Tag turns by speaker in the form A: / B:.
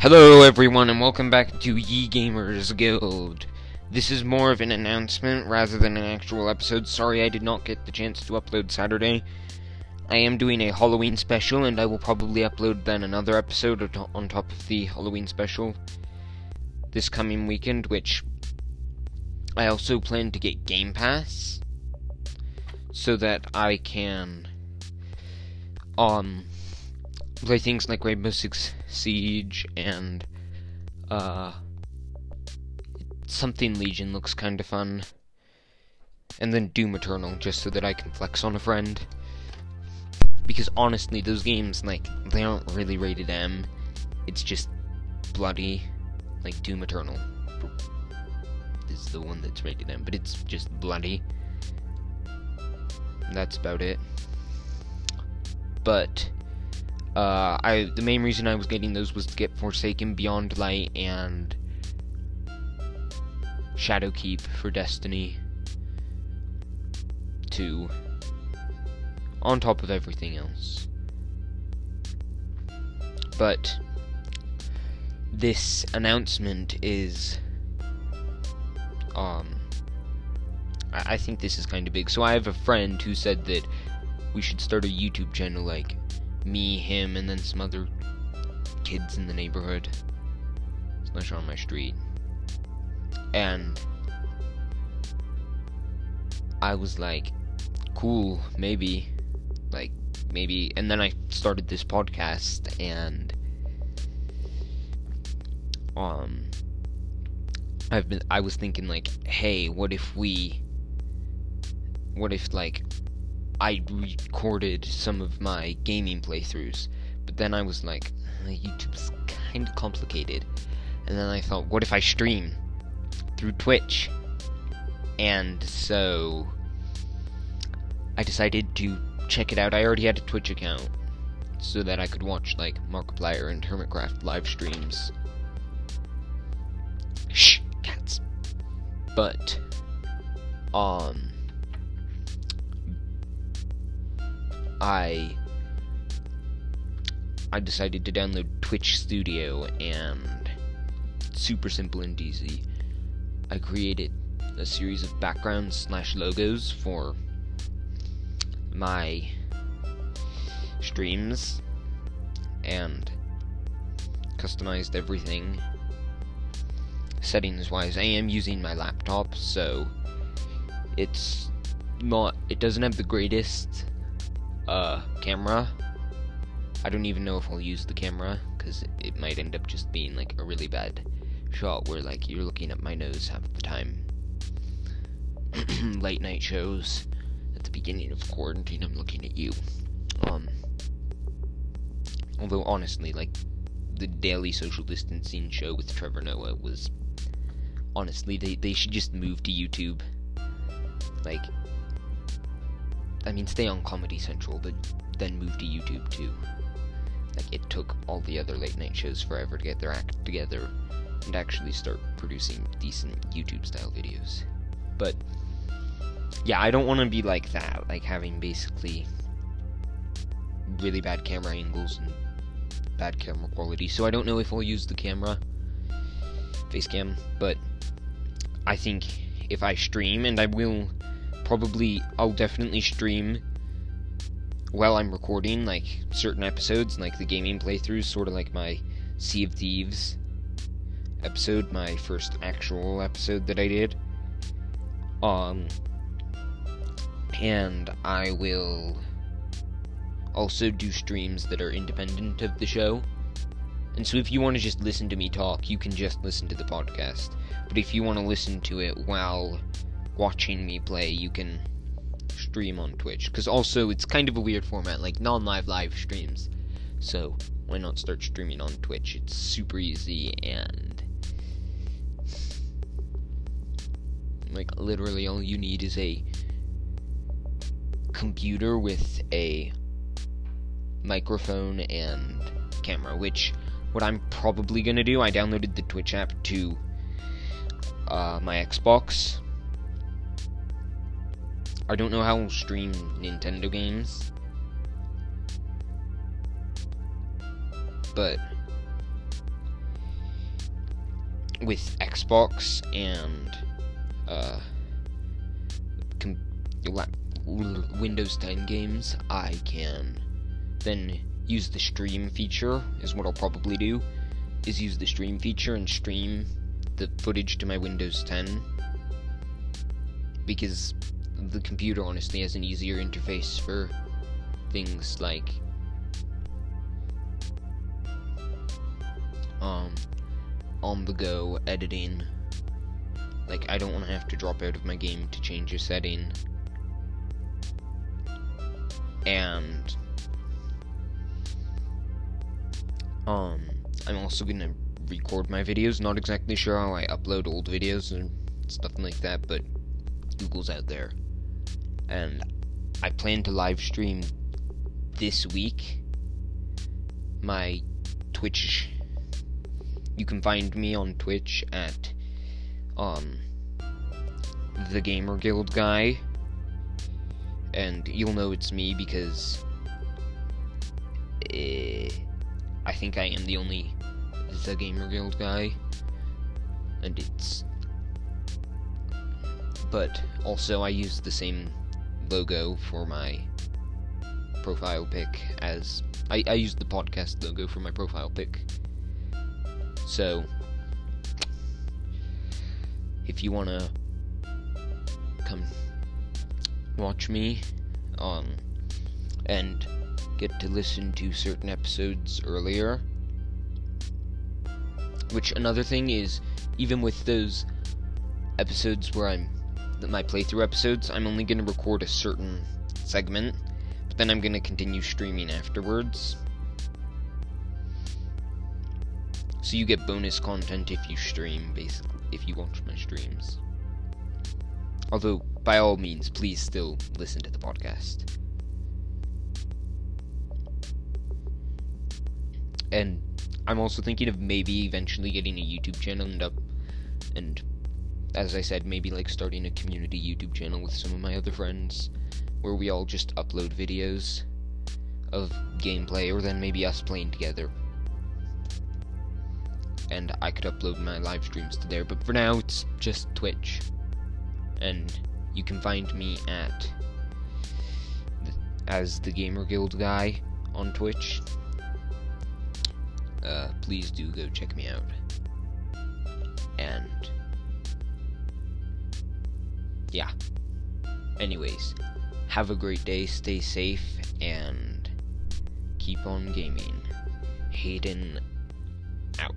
A: Hello everyone and welcome back to Ye Gamers Guild. This is more of an announcement rather than an actual episode. Sorry I did not get the chance to upload Saturday. I am doing a Halloween special and I will probably upload then another episode on top of the Halloween special this coming weekend, which I also plan to get Game Pass so that I can um play things like Rainbow Six Siege and uh, something Legion looks kind of fun. And then Doom Eternal, just so that I can flex on a friend. Because honestly, those games, like, they aren't really rated M. It's just bloody. Like Doom Eternal is the one that's rated M, but it's just bloody. That's about it. But uh, I the main reason I was getting those was to get Forsaken, Beyond Light, and Shadowkeep for Destiny 2, on top of everything else. But this announcement is, um, I, I think this is kind of big. So I have a friend who said that we should start a YouTube channel like me, him, and then some other kids in the neighborhood. Slash on my street. And I was like, cool, maybe. Like, maybe. And then I started this podcast, and. Um. I've been. I was thinking, like, hey, what if we. What if, like, I recorded some of my gaming playthroughs, but then I was like, uh, YouTube's kind of complicated. And then I thought, what if I stream through Twitch? And so I decided to check it out. I already had a Twitch account so that I could watch like Markiplier and Hermitcraft live streams. Shh, cats. But um I I decided to download Twitch Studio and super simple and easy. I created a series of backgrounds slash logos for my streams and customized everything settings wise. I am using my laptop, so it's not it doesn't have the greatest uh, camera. I don't even know if I'll use the camera, because it might end up just being like a really bad shot where like you're looking at my nose half the time. Late night shows at the beginning of quarantine, I'm looking at you. Um, although honestly, like the daily social distancing show with Trevor Noah was honestly they they should just move to YouTube. Like I mean, stay on Comedy Central, but then move to YouTube too. Like, it took all the other late night shows forever to get their act together and actually start producing decent YouTube style videos. But, yeah, I don't want to be like that, like having basically really bad camera angles and bad camera quality. So I don't know if I'll use the camera, face cam, but I think if I stream, and I will probably I'll definitely stream while I'm recording like certain episodes, like the gaming playthroughs, sort of like my Sea of Thieves episode, my first actual episode that I did. Um, and I will also do streams that are independent of the show. And so if you want to just listen to me talk, you can just listen to the podcast. But if you want to listen to it while watching me play, you can stream on Twitch. Because also, it's kind of a weird format, like non live live streams. So, why not start streaming on Twitch? It's super easy and. Like, literally, all you need is a computer with a microphone and camera, which what I'm probably gonna do, I downloaded the Twitch app to uh, my Xbox I don't know how to stream Nintendo games. But with Xbox and uh, Windows 10 games, I can then use the stream feature, is what I'll probably do, is use the stream feature and stream the footage to my Windows 10. Because the computer honestly has an easier interface for things like um on the go editing. Like I don't want to have to drop out of my game to change a setting. And um I'm also gonna record my videos. Not exactly sure how I upload old videos and stuff like that but Google's out there and I plan to live stream this week. My Twitch you can find me on Twitch at um the Gamer Guild guy. And you'll know it's me because uh, I think I am the only the Gamer Guild guy. And it's but also I use the same logo for my profile pic as I, I use the podcast logo for my profile pic. So if you wanna come watch me um and get to listen to certain episodes earlier which another thing is even with those episodes where I'm my playthrough episodes, I'm only going to record a certain segment, but then I'm going to continue streaming afterwards. So you get bonus content if you stream, basically, if you watch my streams. Although, by all means, please still listen to the podcast. And I'm also thinking of maybe eventually getting a YouTube channel and up and as I said, maybe like starting a community YouTube channel with some of my other friends where we all just upload videos of gameplay or then maybe us playing together. And I could upload my live streams to there, but for now it's just Twitch. And you can find me at the, as the Gamer Guild guy on Twitch. Uh, please do go check me out. And yeah. Anyways, have a great day, stay safe, and keep on gaming. Hayden out.